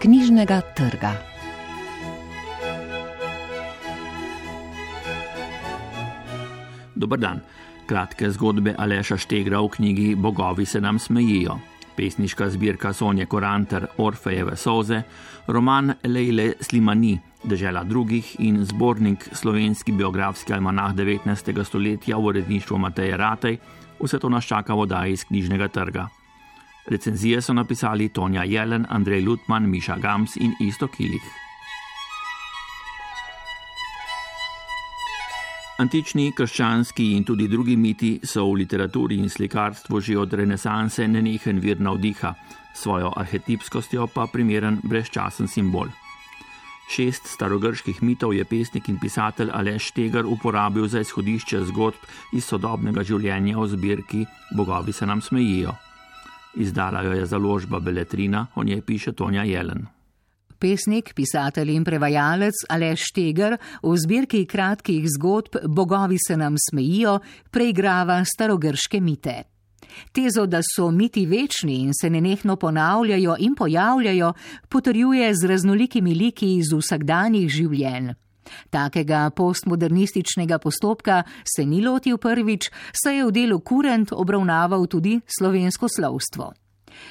knjižnega trga. Dober dan. Kratke zgodbe Aleša Štegra v knjigi Bogovi se nam smejijo. Pesniška zbirka Sonje Koranter Orfejeve soze, roman Lejle Slimani, Dežela drugih in zbornik slovenski biografski almanah 19. stoletja v uredništvu Mateje Ratej, vse to nas čaka voda iz knjižnega trga. Recenzije so napisali Tonja Jelen, Andrej Lutman, Miša Gams in Isto Kilih. Antični, krščanski in tudi drugi miti so v literaturi in slikarstvu že od renesanse nenehen vir navdiha, svojo arhetipskostjo pa primeren brezčasen simbol. Šest starogrških mitov je pesnik in pisatelj Aleš Tegar uporabil za izhodišče zgodb iz sodobnega življenja v zbirki Bogovi se nam smejijo. Izdala jo je založba Beletrina, o njej piše Tonja Jelen. Pesnik, pisatelj in prevajalec Aleš Teger v zbirki kratkih zgodb Bogovi se nam smejijo preigrava starogrške mite. Tezo, da so miti večni in se nenehno ponavljajo in pojavljajo, potrjuje z raznolikimi liki iz vsakdanjih življenj. Takega postmodernističnega postopka se ni lotil prvič, saj je v delu Kurent obravnaval tudi slovensko slovstvo.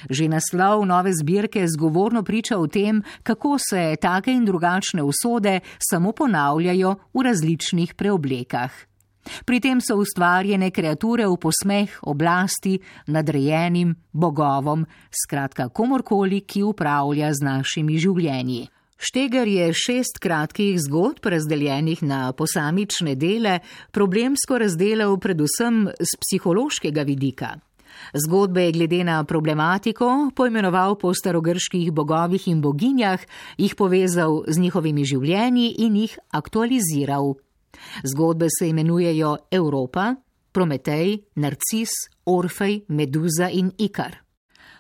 Že naslov nove zbirke zgovorno priča o tem, kako se take in drugačne usode samo ponavljajo v različnih preoblekah. Pri tem so ustvarjene kreature v posmeh oblasti, nadrejenim, bogovom, skratka komorkoli, ki upravlja z našimi življenji. Štegar je šest kratkih zgodb razdeljenih na posamične dele, problemsko razdelil predvsem z psihološkega vidika. Zgodbe je glede na problematiko poimenoval po starogrških bogovih in boginjah, jih povezal z njihovimi življenji in jih aktualiziral. Zgodbe se imenujejo Evropa, Prometej, Narcis, Orfej, Meduza in Ikar.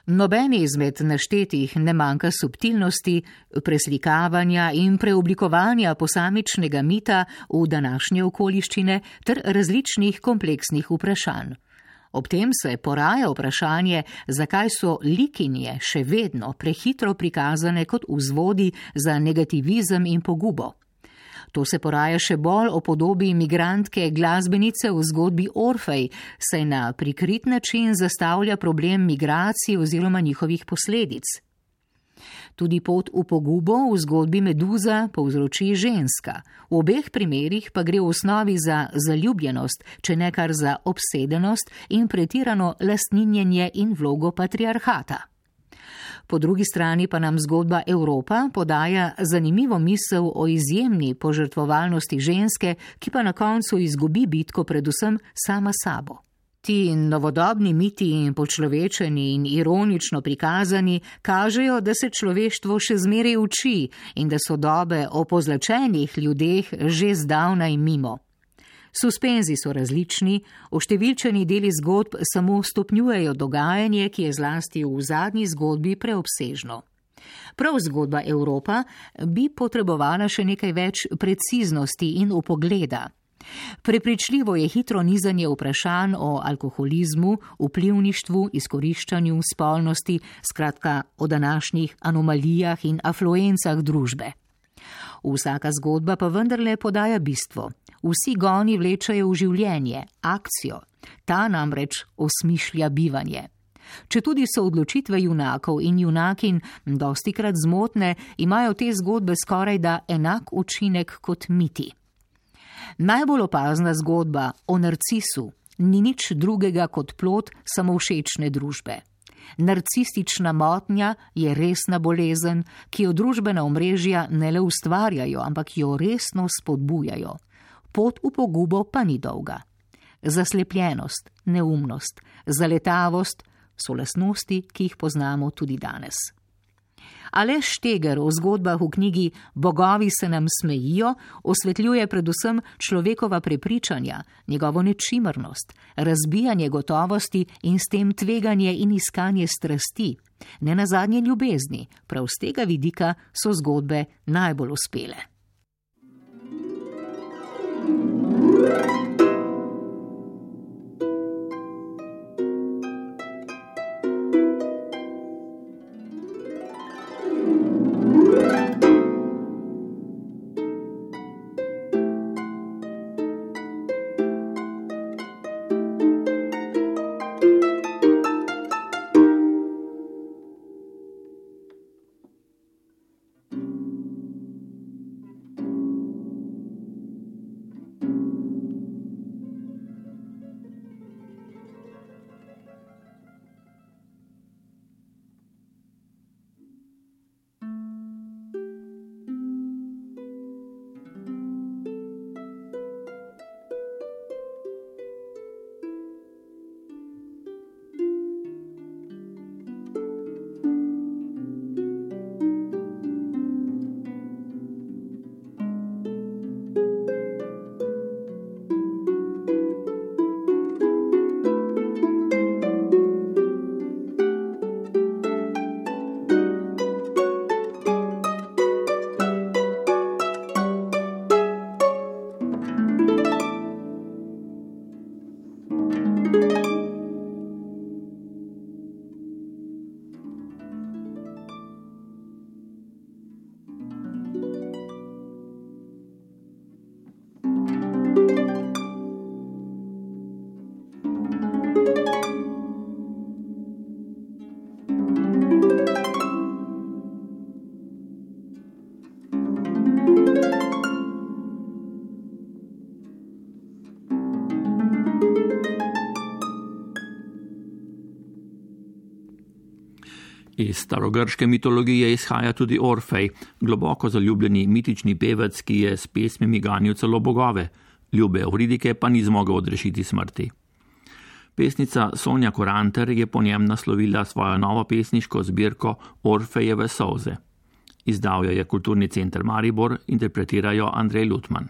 Nobeni izmed naštetih ne manjka subtilnosti, preslikavanja in preoblikovanja posamičnega mita v današnje okoliščine ter različnih kompleksnih vprašanj. Ob tem se poraja vprašanje, zakaj so likinje še vedno prehitro prikazane kot vzvodi za negativizem in pogubo. To se poraja še bolj o podobi imigrantke glasbenice v zgodbi Orfej, saj na prikrit način zastavlja problem migracij oziroma njihovih posledic. Tudi pot v pogubo v zgodbi Meduza povzroči ženska. V obeh primerjih pa gre v osnovi za zaljubljenost, če ne kar za obsedenost in pretirano lastninjenje in vlogo patriarhata. Po drugi strani pa nam zgodba Evropa podaja zanimivo misel o izjemni požrtvovalnosti ženske, ki pa na koncu izgubi bitko predvsem sama sabo. Ti novodobni miti in počlovečeni in ironično prikazani kažejo, da se človeštvo še zmeraj uči in da so dobe o pozlačenih ljudeh že zdavnaj mimo. Suspenzi so različni, oštevilčeni deli zgodb samo stopnjujejo dogajanje, ki je zlasti v zadnji zgodbi preobsežno. Prav zgodba Evropa bi potrebovala še nekaj več preciznosti in upogleda. Prepričljivo je hitro nizanje vprašanj o alkoholizmu, vplivništvu, izkoriščanju, spolnosti, skratka o današnjih anomalijah in afluencah družbe. Vsaka zgodba pa vendarle podaja bistvo. Vsi goni vlečajo v življenje, akcijo, ta namreč osmišlja bivanje. Če tudi so odločitve junakov in junakin dosti krat zmotne, imajo te zgodbe skoraj da enak učinek kot miti. Najbolj opazna zgodba o narcisu ni nič drugega kot plot samovšečne družbe. Narcistična motnja je resna bolezen, ki jo družbena omrežja ne le ustvarjajo, ampak jo resno spodbujajo. Pot v pogubo pa ni dolga. Zaslepljenost, neumnost, zaletavost so lasnosti, ki jih poznamo tudi danes. Aleš Šteger v zgodbah v knjigi Bogovi se nam smejijo osvetljuje predvsem človekova prepričanja, njegovo nečimrnost, razbijanje gotovosti in s tem tveganje in iskanje strasti, ne nazadnje ljubezni. Prav z tega vidika so zgodbe najbolj uspele. thank you starogrške mitologije izhaja tudi Orfej, globoko zaljubljeni mitični pevec, ki je s pesmimi ganil celo bogove, ljube Euridike pa ni zmogel odrešiti smrti. Pesnica Sonja Koranter je po njem naslovila svojo novo pesniško zbirko Orfejeve soze. Izdal jo je kulturni center Maribor, interpretirajo Andrej Lutman.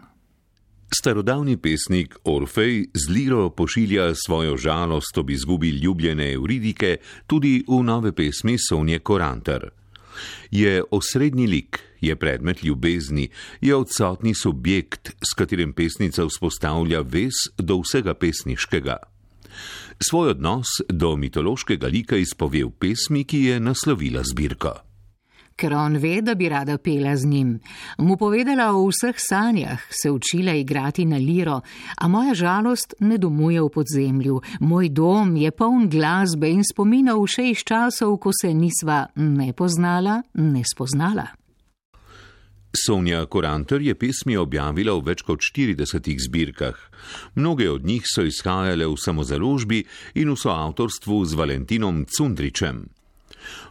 Starodavni pesnik Orfej z liro pošilja svojo žalost ob izgubi ljubljene Euridike tudi v nove pesmi Sonje Korantar. Je osrednji lik, je predmet ljubezni, je odsotni subjekt, s katerim pesnica vzpostavlja vez do vsega pesniškega. Svoj odnos do mitološkega lika izpove v pesmi, ki je naslovila zbirko ker on ve, da bi rada pela z njim. Mu povedala o vseh sanjah, se učila igrati na liro, a moja žalost ne domuje v podzemlju. Moj dom je poln glasbe in spominov še iz časov, ko se nisva ne poznala, ne spoznala. Sonja Koranter je pesmi objavila v več kot 40 zbirkah. Mnoge od njih so izhajale v samozaložbi in v soavtorstvu z Valentinom Cundričem.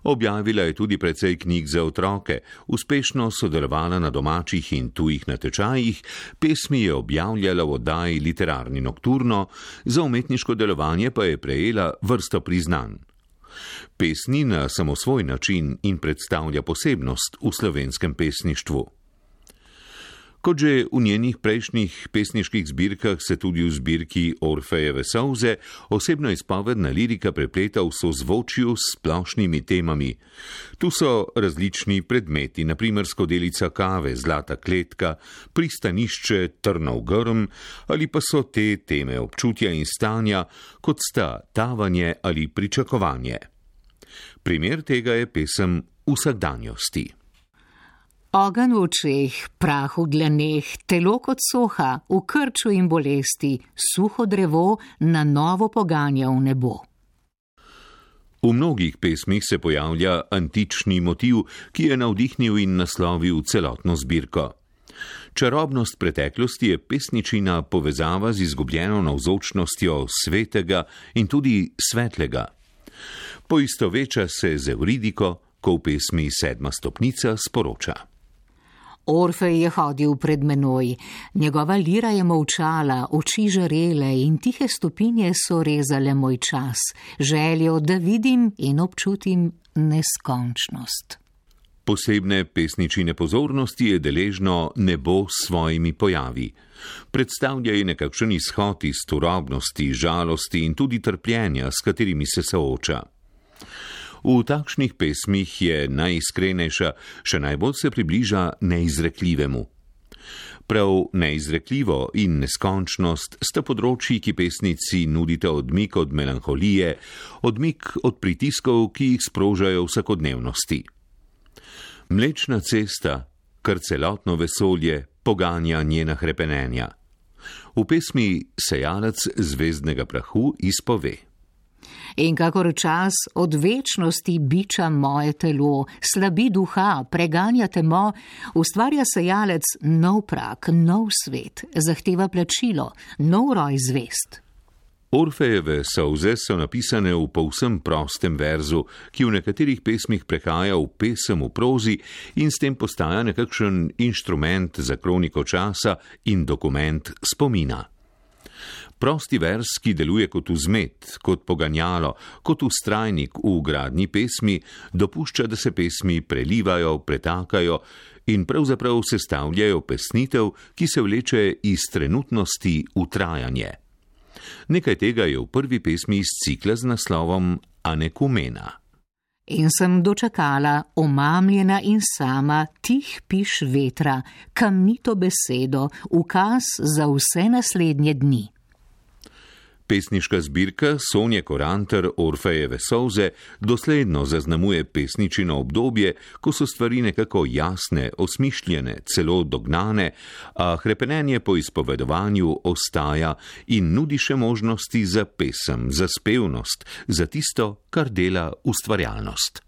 Objavila je tudi precej knjig za otroke, uspešno sodelovala na domačih in tujih natečajih, pesmi je objavljala v oddaji Literarni nokturno, za umetniško delovanje pa je prejela vrsto priznanj. Pesni na samosvoj način in predstavlja posebnost v slovenskem pesništvu. Kot že v njenih prejšnjih pesniških zbirkah se tudi v zbirki Orfejeve Sauze osebno izpovedna lirika prepleta v sozvočju s splošnimi temami. Tu so različni predmeti, naprimer skodelica kave, zlata kletka, pristanišče, trnov grm ali pa so te teme občutja in stanja, kot sta tavanje ali pričakovanje. Primer tega je pesem vsakdanjosti. Ogen v očeh, prah v dlaneh, telo kot soha, v krču in bolesti, suho drevo na novo poganja v nebo. V mnogih pesmih se pojavlja antični motiv, ki je navdihnil in naslovil celotno zbirko. Čarobnost preteklosti je pesničina povezava z izgubljeno navzočnostjo svetega in tudi svetlega. Poistoveča se z Euridiko, ko v pesmi Sedma stopnica sporoča. Orfej je hodil pred menoj, njegova lira je molčala, oči žarele in tihe stopinje so rezale moj čas, željo, da vidim in občutim neskončnost. Posebne pesničine pozornosti je deležno nebo s svojimi pojavi. Predstavlja je nekakšen izhod iz turobnosti, žalosti in tudi trpljenja, s katerimi se sooča. V takšnih pesmih je najiskrenejša, še najbolj se približa neizrekljivemu. Prav neizrekljivo in neskončnost sta področji, ki pesnici nudite odmik od melanholije, odmik od pritiskov, ki jih sprožajo vsakodnevnosti. Mlečna cesta, kar celotno vesolje, poganja njena hrepenenja. V pesmi Sejalec zvezdnega prahu izpove in kakor čas od večnosti biča moje telo, slabi duha, preganja temo, ustvarja sejalec nov prak, nov svet, zahteva plačilo, nov roj zvest. Orfejeve solze so napisane v povsem prostem verzu, ki v nekaterih pesmih prehaja v pesem v prozi in s tem postaja nekakšen inštrument za kroniko časa in dokument spomina. Prosti vers, ki deluje kot vzmet, kot poganjalo, kot ustrajnik v gradni pesmi, dopušča, da se pesmi prelivajo, pretakajo in pravzaprav sestavljajo pesnitev, ki se vleče iz trenutnosti v trajanje. Nekaj tega je v prvi pesmi iz cikla z naslovom Anekumena. In sem dočakala, omamljena in sama, tih piš vetra, kamnito besedo, ukaz za vse naslednje dni. Pesniška zbirka Sonje Koranter Orfejeve solze dosledno zaznamuje pesničino obdobje, ko so stvari nekako jasne, osmišljene, celo dognane, a hrepenenje po izpovedovanju ostaja in nudi še možnosti za pesem, za spevnost, za tisto, kar dela ustvarjalnost.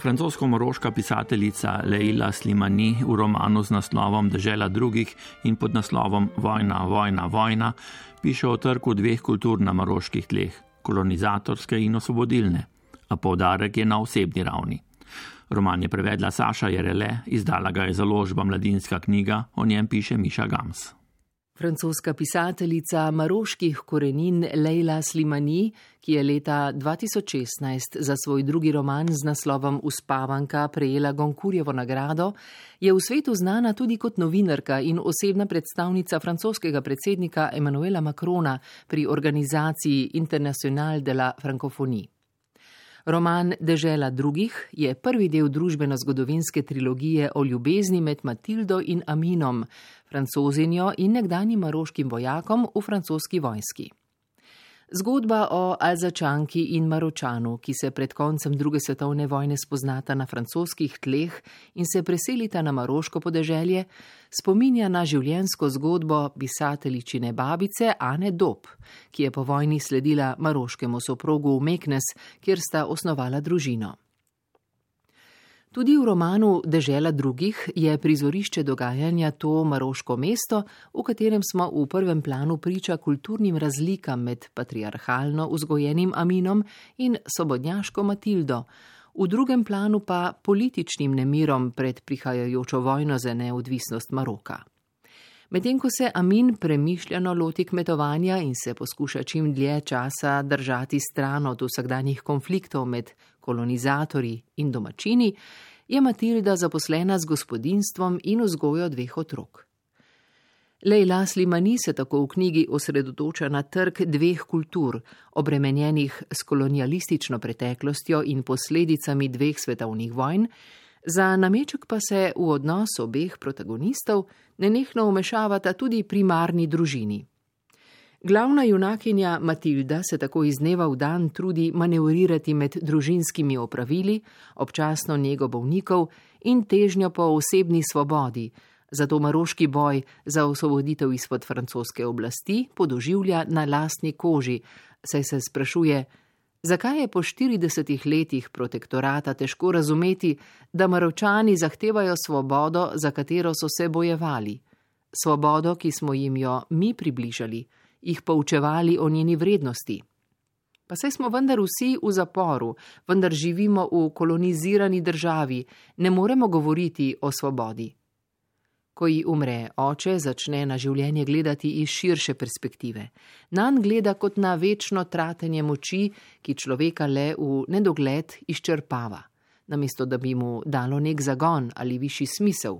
Francosko-moroška pisateljica Leila Slimani v romanu z naslovom Dežela drugih in pod naslovom Vojna, vojna, vojna piše o trku dveh kultur na maroških tleh, kolonizatorske in osvobodilne, a povdarek je na osebni ravni. Roman je prevedla Saša Jerele, izdala ga je založba Mladinska knjiga, o njem piše Miša Gams. Francoska pisateljica maroških korenin Leila Slimani, ki je leta 2016 za svoj drugi roman z naslovom Uspavanka prejela Gonkurjevo nagrado, je v svetu znana tudi kot novinarka in osebna predstavnica francoskega predsednika Emanuela Macrona pri organizaciji International de la Francophonie. Roman Dežela drugih je prvi del družbeno-zgodovinske trilogije o ljubezni med Matildo in Aminom, francozinjo in nekdanjim maroškim vojakom v francoski vojski. Zgodba o Alzačanki in Maročanu, ki se pred koncem druge svetovne vojne spoznata na francoskih tleh in se preselita na maroško podeželje, spominja na življensko zgodbo pisateljičine babice Ane Dob, ki je po vojni sledila maroškemu soprogu v Meknes, kjer sta osnovala družino. Tudi v romanu Dežela drugih je prizorišče dogajanja to maroško mesto, v katerem smo v prvem planu priča kulturnim razlikam med patriarhalno vzgojenim Aminom in sobodnjaško Matildo, v drugem planu pa političnim nemirom pred prihajajočo vojno za neodvisnost Maroka. Medtem ko se Amin premišljeno loti kmetovanja in se poskuša čim dlje časa držati stran od vsakdanjih konfliktov med kolonizatorji in domačini, je Matilda zaposlena z gospodinstvom in vzgojo dveh otrok. Leila Slimani se tako v knjigi osredotoča na trg dveh kultur, obremenjenih s kolonialistično preteklostjo in posledicami dveh svetovnih vojn, za nameček pa se v odnos obeh protagonistov nenehno umešavata tudi primarni družini. Glavna junakinja Matilda se tako iz dneva v dan trudi manevrirati med družinskimi opravili, občasno njego bolnikov in težnjo po osebni svobodi, zato maroški boj za osvoboditev izpod francoske oblasti podoživlja na lastni koži, saj se sprašuje, zakaj je po 40 letih protektorata težko razumeti, da maročani zahtevajo svobodo, za katero so se bojevali, svobodo, ki smo jim jo mi približali jih poučevali o njeni vrednosti. Pa saj smo vendar vsi v zaporu, vendar živimo v kolonizirani državi, ne moremo govoriti o svobodi. Ko ji umre, oče začne na življenje gledati iz širše perspektive. Nan gleda kot na večno tratenje moči, ki človeka le v nedogled izčrpava, namesto da bi mu dalo nek zagon ali višji smisel.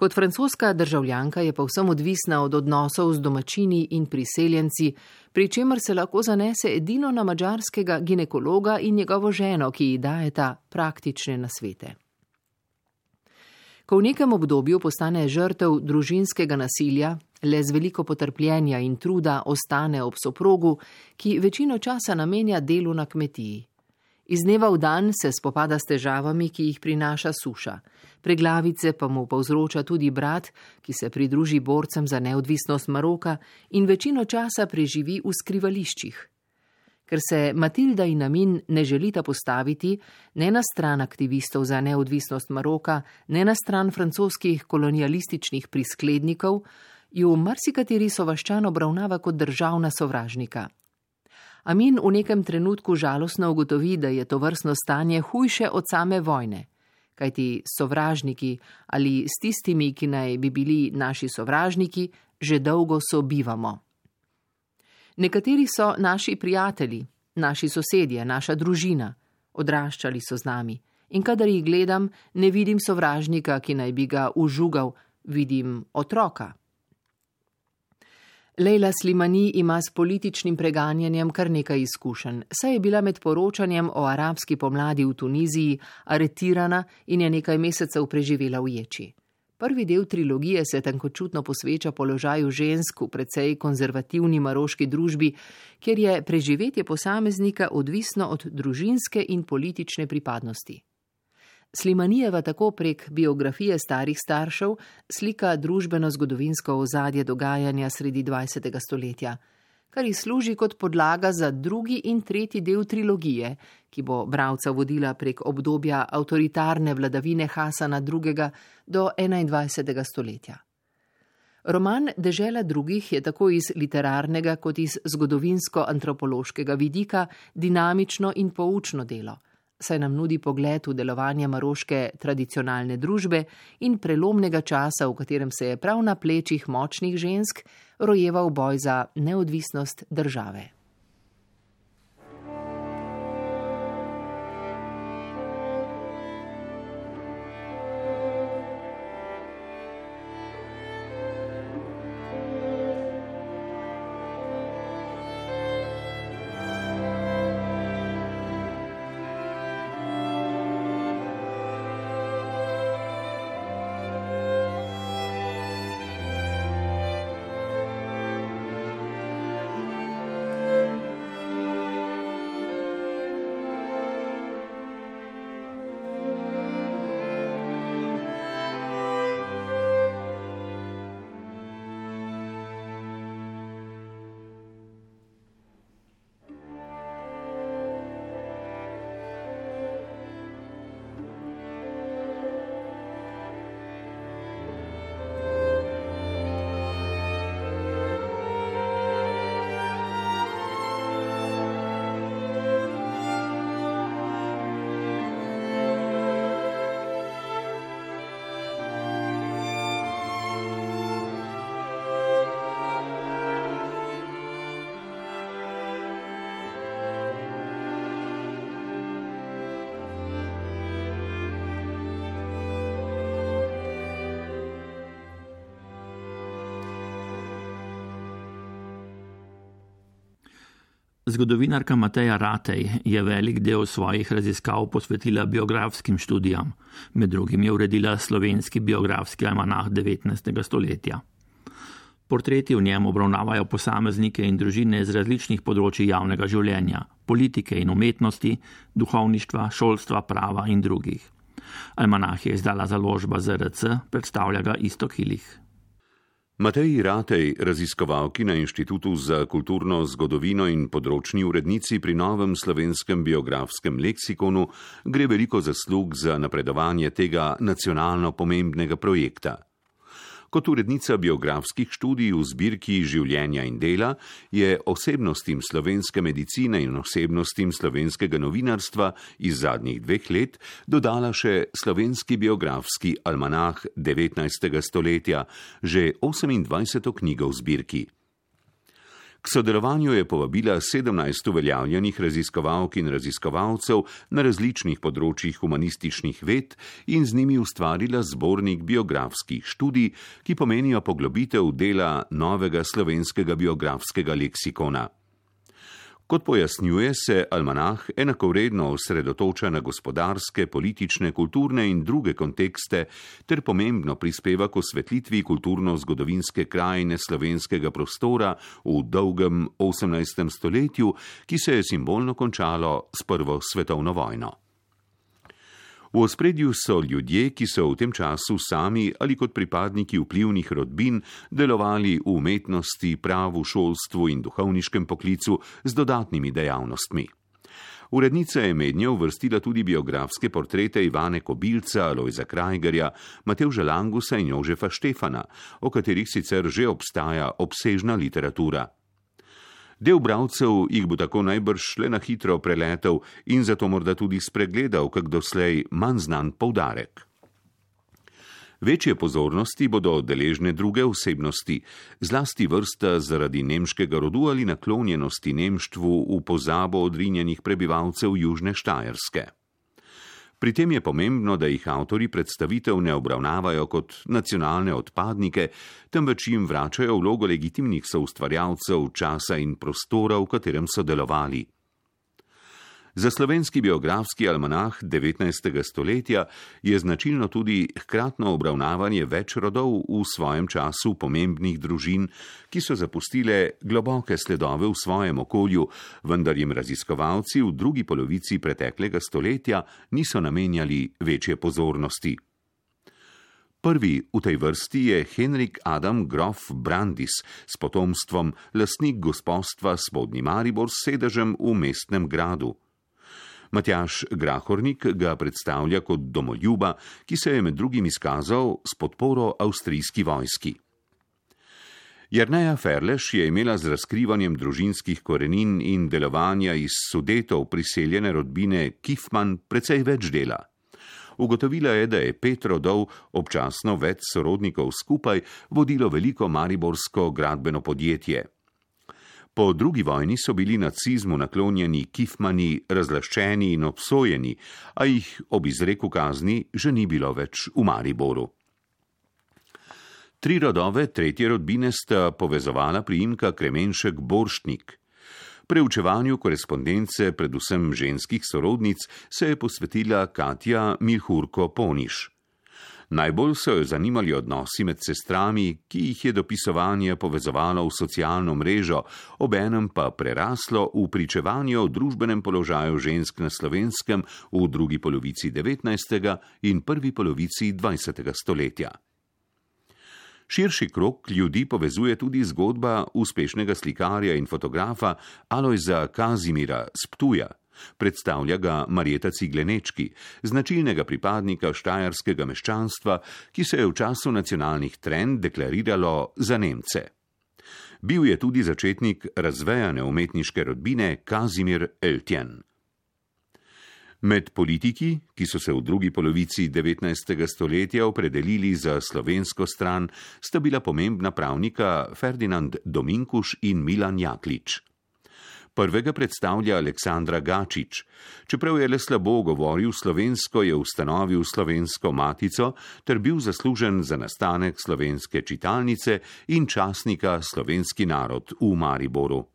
Kot francoska državljanka je pa vsem odvisna od odnosov z domačini in priseljenci, pri čemer se lahko zanese edino na mačarskega ginekologa in njegovo ženo, ki ji dajeta praktične nasvete. Ko v nekem obdobju postane žrtev družinskega nasilja, le z veliko potrpljenja in truda ostane ob soprogu, ki večino časa namenja delu na kmetiji. Iz dneva v dan se spopada s težavami, ki jih prinaša suša. Preglavice pa mu povzroča tudi brat, ki se pridruži borcem za neodvisnost Maroka in večino časa preživi v skrivališčih. Ker se Matilda in Amin ne želita postaviti ne na stran aktivistov za neodvisnost Maroka, ne na stran francoskih kolonialističnih prisklednikov, ju marsikateri sovaščan obravnava kot državna sovražnika. Amin v nekem trenutku žalostno ugotovi, da je to vrstno stanje hujše od same vojne, kajti sovražniki ali s tistimi, ki naj bi bili naši sovražniki, že dolgo sobivamo. Nekateri so naši prijatelji, naši sosedje, naša družina, odraščali so z nami in kadar jih gledam, ne vidim sovražnika, ki naj bi ga užugal, vidim otroka. Leila Slimani ima s političnim preganjanjem kar nekaj izkušenj, saj je bila med poročanjem o arabski pomladi v Tuniziji aretirana in je nekaj mesecev preživela v ječi. Prvi del trilogije se tankočutno posveča položaju žensk v precej konzervativni maroški družbi, kjer je preživetje posameznika odvisno od družinske in politične pripadnosti. Slimanijeva tako prek biografije starih staršev slika družbeno-zgodovinsko ozadje dogajanja sredi 20. stoletja, kar ji služi kot podlaga za drugi in tretji del trilogije, ki bo bravca vodila prek obdobja avtoritarne vladavine Hasana II. do 21. stoletja. Roman Dežela drugih je tako iz literarnega kot iz zgodovinsko-antropološkega vidika dinamično in poučno delo saj nam nudi pogled v delovanje maroške tradicionalne družbe in prelomnega časa, v katerem se je prav na plečih močnih žensk rojeval boj za neodvisnost države. Zgodovinarka Mateja Ratej je velik del svojih raziskav posvetila biografskim študijam, med drugim je uredila slovenski biografski almanah 19. stoletja. Portreti v njem obravnavajo posameznike in družine z različnih področji javnega življenja, politike in umetnosti, duhovništva, šolstva, prava in drugih. Almanah je izdala založba ZRC, predstavlja ga isto kilih. Mateji Ratej, raziskovalki na Inštitutu za kulturno zgodovino in področni urednici pri novem slovenskem biografskem leksikonu, gre veliko zaslug za napredovanje tega nacionalno pomembnega projekta. Kot urednica biografskih študij v zbirki življenja in dela je osebnostim slovenske medicine in osebnostim slovenskega novinarstva iz zadnjih dveh let dodala še slovenski biografski almanah 19. stoletja, že 28. knjigo v zbirki. K sodelovanju je povabila 17 uveljavljenih raziskovalk in raziskovalcev na različnih področjih humanističnih ved in z njimi ustvarila zbornik biografskih študij, ki pomenijo poglobitev dela novega slovenskega biografskega leksikona. Kot pojasnjuje, se almanah enakovredno osredotoča na gospodarske, politične, kulturne in druge kontekste ter pomembno prispeva k osvetlitvi kulturno-zgodovinske krajine slovenskega prostora v dolgem 18. stoletju, ki se je simbolno končalo s Prvo svetovno vojno. V ospredju so ljudje, ki so v tem času sami ali kot pripadniki vplivnih rodbin delovali v umetnosti, pravu, šolstvu in duhovniškem poklicu z dodatnimi dejavnostmi. Urednica je mednje uvrstila tudi biografske portrete Ivane Kobilca, Lojza Krajgerja, Matevža Langusa in Jožefa Štefana, o katerih sicer že obstaja obsežna literatura. Del bralcev jih bo tako najbrž le na hitro preletel in zato morda tudi spregledal, kak doslej manj znan poudarek. Večje pozornosti bodo deležne druge osebnosti, zlasti vrsta zaradi nemškega rodu ali naklonjenosti nemštvu v pozabo odrinjenih prebivalcev Južne Štajerske. Pri tem je pomembno, da jih avtori predstavitev ne obravnavajo kot nacionalne odpadnike, temveč jim vračajo vlogo legitimnih soustvarjalcev časa in prostora, v katerem so delovali. Za slovenski biografski almanah 19. stoletja je značilno tudi hkratno obravnavanje več rodov v svojem času pomembnih družin, ki so zapustile globoke sledove v svojem okolju, vendar jim raziskovalci v drugi polovici preteklega stoletja niso namenjali večje pozornosti. Prvi v tej vrsti je Henrik Adam Grof Brandis s potomstvom, lasnik gospodstva Spodnji Maribor s sedežem v mestnem gradu. Matjaš Grahornik ga predstavlja kot domoljuba, ki se je med drugim izkazal s podporo avstrijski vojski. Jrneja Ferleš je imela z razkrivanjem družinskih korenin in delovanja iz sudetov priseljene rodbine Kifman precej več dela. Ugotovila je, da je pet rodov, občasno več sorodnikov skupaj, vodilo veliko mariborsko gradbeno podjetje. Po drugi vojni so bili nacizmu naklonjeni kifmani razlaščeni in obsojeni, a jih ob izreku kazni že ni bilo več v Mariboru. Tri rodove tretje rodbine sta povezovala priimka Kremenšek Borštnik. Preučevanju korespondence predvsem ženskih sorodnic se je posvetila Katja Milhurko Poniš. Najbolj so jo zanimali odnosi med sestrami, ki jih je dopisovanje povezovalo v socialno mrežo, obenem pa preraslo v pričevanje o družbenem položaju žensk na slovenskem v drugi polovici 19. in prvi polovici 20. stoletja. Širši krok ljudi povezuje tudi zgodba uspešnega slikarja in fotografa Alojza Kazimira Sptuja predstavlja ga Marjeta Ciglenečki, značilnega pripadnika štajerskega meščanstva, ki se je v času nacionalnih trend deklariralo za Nemce. Bil je tudi začetnik razvejane umetniške rodbine Kazimir Eltjen. Med politiki, ki so se v drugi polovici 19. stoletja opredelili za slovensko stran, sta bila pomembna pravnika Ferdinand Dominkuš in Milan Jaklič. Prvega predstavlja Aleksandra Gačič. Čeprav je le slabo govoril slovensko, je ustanovil slovensko matico ter bil zaslužen za nastanek slovenske čitalnice in časnika Slovenski narod v Mariboru.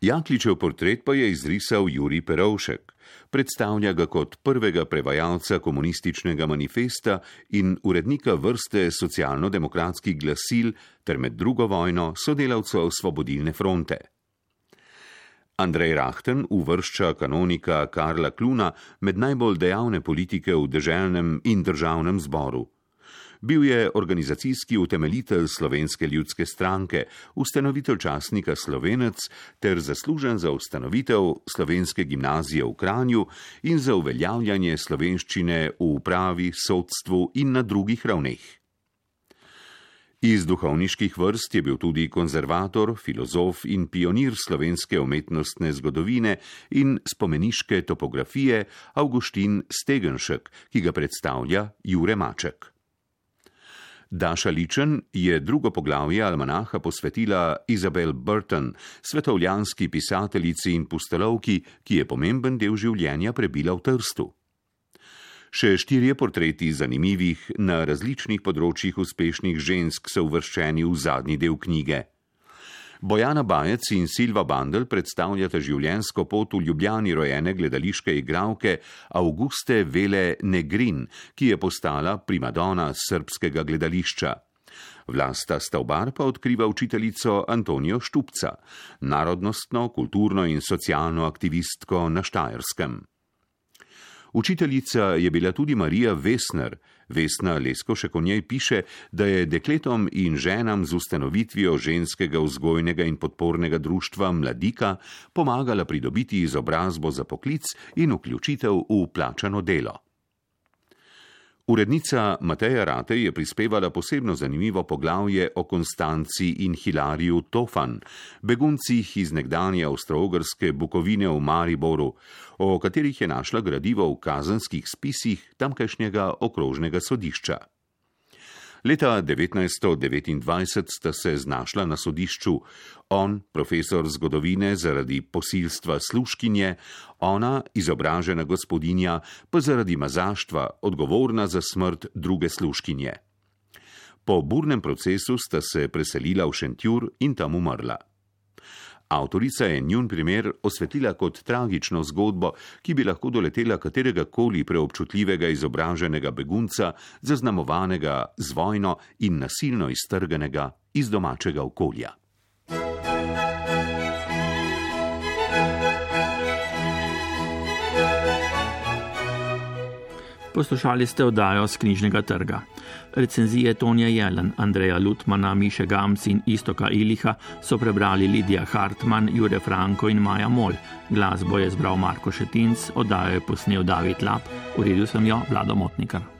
Jakličev portret pa je izrisal Juri Perovšek. Predstavlja ga kot prvega prevajalca komunističnega manifesta in urednika vrste socialno-demokratskih glasil ter med drugo vojno sodelavcev Svobodilne fronte. Andrej Rahten uvršča kanonika Karla Kluna med najbolj dejavne politike v državnem in državnem zboru. Bil je organizacijski utemeljitelj Slovenske ljudske stranke, ustanovitelj časnika Slovenec ter zaslužen za ustanovitev Slovenske gimnazije v Kranju in za uveljavljanje slovenščine v upravi, sodstvu in na drugih ravneh. Iz duhovniških vrst je bil tudi konzervator, filozof in pionir slovenske umetnostne zgodovine in spomeniške topografije Augustin Stegenšek, ki ga predstavlja Jure Maček. Daša Ličen je drugo poglavje almanaha posvetila Izabel Burton, svetovljanski pisateljici in pustelovki, ki je pomemben del življenja prebila v Trstu. Še štirje portreti zanimivih na različnih področjih uspešnih žensk so uvrščeni v zadnji del knjige. Bojana Bajec in Silva Bandel predstavljata življenjsko pot v Ljubljani rojene gledališke igralke Auguste Vele Negrin, ki je postala primadona srpskega gledališča. Vlasta Stavbar pa odkriva učiteljico Antonijo Štupca, narodnostno, kulturno in socialno aktivistko na Štajerskem. Učiteljica je bila tudi Marija Vesner. Vesna Lesko še o njej piše, da je dekletom in ženam z ustanovitvijo ženskega vzgojnega in podpornega društva Mladika pomagala pridobiti izobrazbo za poklic in vključitev v plačano delo. Urednica Mateja Rate je prispevala posebno zanimivo poglavje o Konstanci in Hilariju Tofan, beguncih iz nekdanje avstroogrske Bukovine v Mariboru, o katerih je našla gradivo v kazenskih spisih tamkajšnjega okrožnega sodišča. Leta 1929 sta se znašla na sodišču, on, profesor zgodovine zaradi posilstva sluškinje, ona, izobražena gospodinja, pa zaradi mazaštva, odgovorna za smrt druge sluškinje. Po burnem procesu sta se preselila v Šentjur in tam umrla. Avtorica je njun primer osvetlila kot tragično zgodbo, ki bi lahko doletela katerega koli preobčutljivega izobraženega begunca, zaznamovanega z vojno in nasilno iztrganega iz domačega okolja. Poslušali ste oddajo z knjižnega trga. Recenzije Tonija Jelen, Andreja Lutmana, Miše Gamc in Istoka Iliha so prebrali Lidija Hartmann, Jure Franko in Maja Mol. Glasbo je zbral Marko Šetinc, oddajo je posnel David Lap, uredil sem jo Vlado Motnikar.